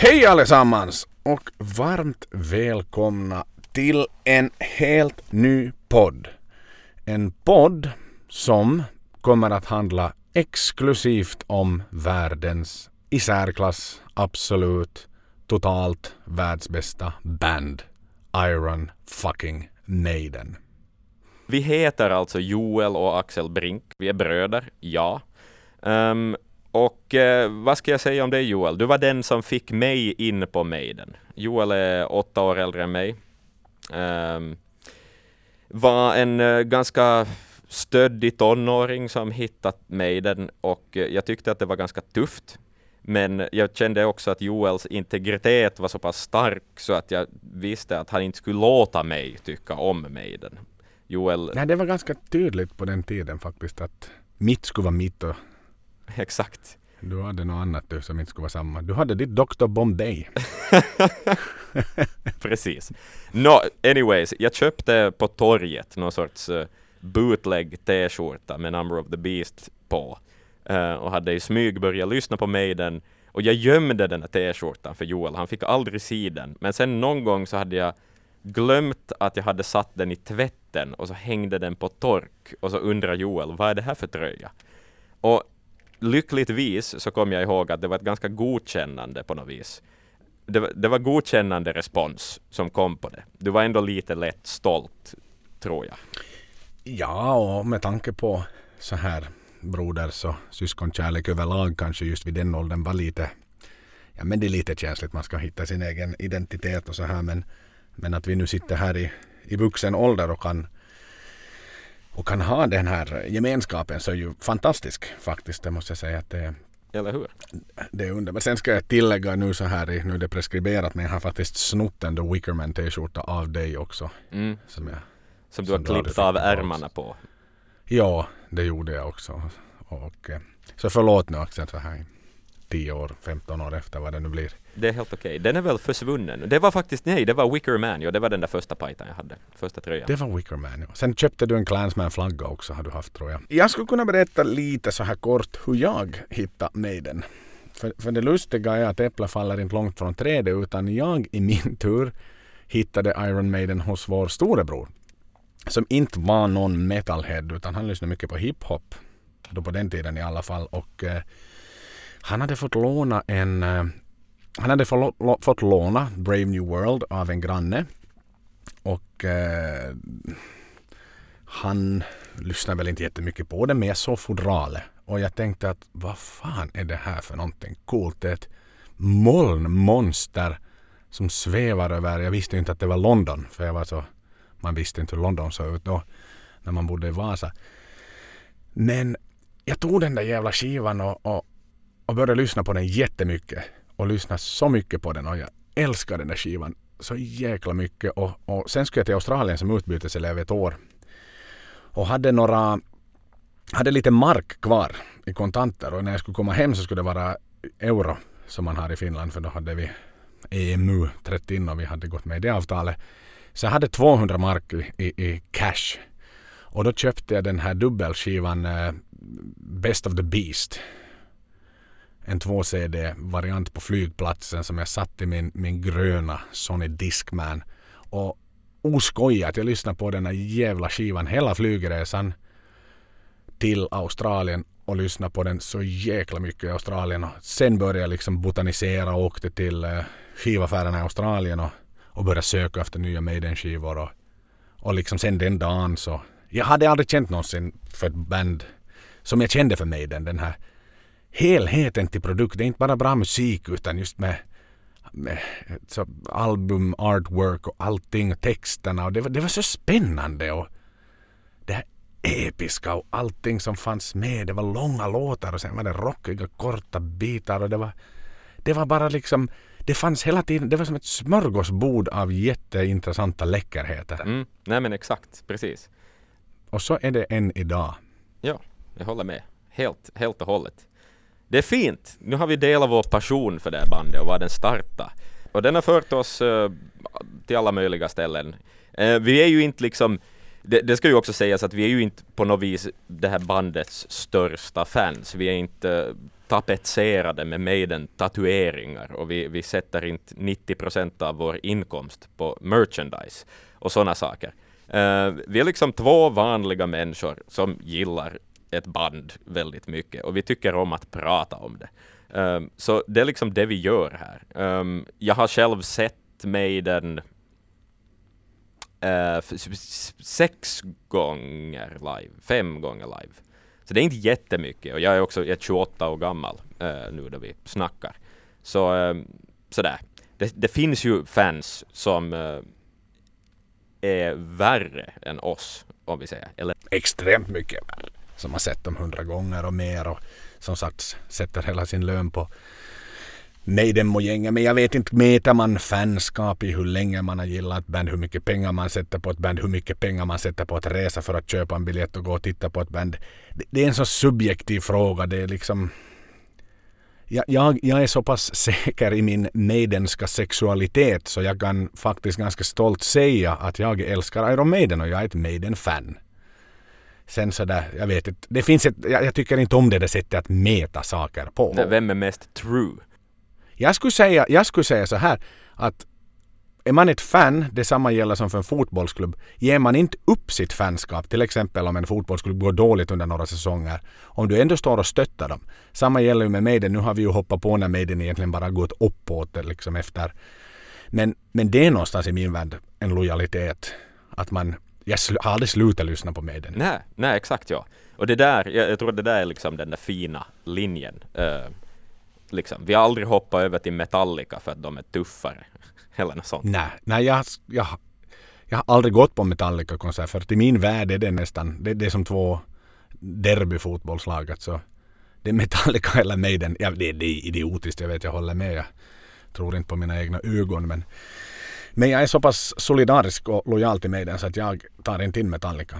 Hej allesammans och varmt välkomna till en helt ny podd. En podd som kommer att handla exklusivt om världens i särklass absolut totalt världsbästa band Iron fucking Maiden. Vi heter alltså Joel och Axel Brink. Vi är bröder, ja. Um, och eh, vad ska jag säga om dig Joel? Du var den som fick mig in på Maiden. Joel är åtta år äldre än mig. Um, var en uh, ganska stöddig tonåring som hittat Maiden och uh, jag tyckte att det var ganska tufft. Men jag kände också att Joels integritet var så pass stark så att jag visste att han inte skulle låta mig tycka om Maiden. Joel... Nej, det var ganska tydligt på den tiden faktiskt att mitt skulle vara mitt och Exakt. Du hade något annat du som inte skulle vara samma. Du hade ditt Dr Bombay. Precis. No, anyways, jag köpte på torget någon sorts uh, bootleg t-skjorta med Number of the Beast på uh, och hade i smyg börjat lyssna på Maiden och jag gömde den här t-skjortan för Joel. Han fick aldrig se den. Men sen någon gång så hade jag glömt att jag hade satt den i tvätten och så hängde den på tork och så undrar Joel, vad är det här för tröja? Och lyckligtvis så kom jag ihåg att det var ett ganska godkännande på något vis. Det var, det var godkännande respons som kom på det. Du var ändå lite lätt stolt, tror jag. Ja, och med tanke på så här broders och syskonkärlek överlag kanske just vid den åldern var lite Ja men det är lite känsligt, man ska hitta sin egen identitet och så här men, men att vi nu sitter här i, i vuxen ålder och kan och kan ha den här gemenskapen så är ju fantastisk faktiskt. Det måste jag säga att det är eller hur? Det är underbart. Sen ska jag tillägga nu så här, nu är det preskriberat, men jag har faktiskt snott en då Wickerman t-skjorta av dig också. Mm. Som, jag, som du har klippt av ärmarna på. Ja, det gjorde jag också. Och, eh, så förlåt nu Axel så här 10 år, 15 år efter vad det nu blir. Det är helt okej. Okay. Den är väl försvunnen? Det var faktiskt, nej, det var Wicker Man, ja, det var den där första pajtan jag hade. Första tröjan. Det var Wicker Man, ja. Sen köpte du en Clansman-flagga också, har du haft tror jag. Jag skulle kunna berätta lite så här kort hur jag hittade Maiden. För, för det lustiga är att äpplet faller inte långt från trädet utan jag i min tur hittade Iron Maiden hos vår storebror. Som inte var någon metalhead utan han lyssnade mycket på hiphop. Då på den tiden i alla fall. Och eh, han hade fått låna en eh, han hade fått låna Brave New World av en granne. Och eh, han lyssnade väl inte jättemycket på den men jag såg fodralet. Och jag tänkte att vad fan är det här för någonting coolt? Det är ett molnmonster som svävar över. Jag visste inte att det var London för jag var så man visste inte hur London såg ut då när man bodde i Vasa. Men jag tog den där jävla skivan och, och, och började lyssna på den jättemycket och lyssna så mycket på den och jag älskar den där skivan så jäkla mycket. Och, och sen skulle jag till Australien som utbyteselev ett år och hade några hade lite mark kvar i kontanter och när jag skulle komma hem så skulle det vara euro som man har i Finland för då hade vi EMU trätt in och vi hade gått med i det avtalet. Så jag hade 200 mark i, i, i cash. Och då köpte jag den här dubbelskivan uh, Best of the Beast en 2CD-variant på flygplatsen som jag satt i min, min gröna Sony Discman. Och oskojat, jag lyssnade på den här jävla skivan hela flygresan till Australien och lyssnade på den så jäkla mycket i Australien. Och sen började jag liksom botanisera och åkte till eh, skivaffärerna i Australien och, och började söka efter nya Maiden-skivor. Och, och liksom sen den dagen så... Jag hade aldrig känt någonsin för ett band som jag kände för Maiden. Den här helheten till produkt. Det är inte bara bra musik utan just med, med så album, artwork och allting, texterna. Och det, var, det var så spännande och det här episka och allting som fanns med. Det var långa låtar och sen var det rockiga korta bitar och det var, det var bara liksom det fanns hela tiden, det var som ett smörgåsbord av jätteintressanta läckerheter. Mm, nej men exakt, precis. Och så är det än idag. Ja, jag håller med. Helt, helt och hållet. Det är fint. Nu har vi delat vår passion för det här bandet och var den startade. Och den har fört oss uh, till alla möjliga ställen. Uh, vi är ju inte liksom det, det, ska ju också sägas att vi är ju inte på något vis det här bandets största fans. Vi är inte tapetserade med Maiden-tatueringar och vi, vi sätter inte 90 procent av vår inkomst på merchandise och sådana saker. Uh, vi är liksom två vanliga människor som gillar ett band väldigt mycket och vi tycker om att prata om det. Um, så det är liksom det vi gör här. Um, jag har själv sett Maiden uh, eh, sex gånger live, fem gånger live. Så det är inte jättemycket och jag är också jag är 28 år gammal uh, nu då vi snackar. Så um, sådär. Det, det, finns ju fans som uh, är värre än oss, om vi säger. Eller? Extremt mycket värre. Som har sett dem hundra gånger och mer och som sagt sätter hela sin lön på Maiden och gänget. Men jag vet inte, mäter man fanskap i hur länge man har gillat ett band, hur mycket pengar man sätter på ett band, hur mycket pengar man sätter på att resa för att köpa en biljett och gå och titta på ett band. Det, det är en så subjektiv fråga. Det är liksom... Jag, jag, jag, är så pass säker i min Maidenska sexualitet så jag kan faktiskt ganska stolt säga att jag älskar Iron Maiden och jag är ett Maiden-fan. Sen sådär, jag vet inte. Det finns ett, jag, jag, tycker inte om det där sättet att mäta saker på. Nej, vem är mest true? Jag skulle säga, jag skulle säga så här att är man ett fan, detsamma gäller som för en fotbollsklubb, ger man inte upp sitt fanskap, till exempel om en fotbollsklubb går dåligt under några säsonger, om du ändå står och stöttar dem. Samma gäller ju med Maiden, nu har vi ju hoppat på när Maiden egentligen bara gått uppåt liksom efter. Men, men det är någonstans i min värld en lojalitet. Att man, jag har aldrig slutat lyssna på Maiden. Nej, nej exakt ja. Och det där, jag, jag tror det där är liksom den där fina linjen. Uh, liksom. Vi har aldrig hoppat över till Metallica för att de är tuffare. Eller något sånt. Nej, nej jag, jag, jag har aldrig gått på Metallica-konsert för i min värld är det nästan, det, det är som två derbyfotbollslag. Alltså. Det är Metallica eller Maiden. Ja, det, det är idiotiskt, jag vet, jag håller med. Jag tror inte på mina egna ögon men men jag är så pass solidarisk och lojal till Maiden så att jag tar inte in Metallica.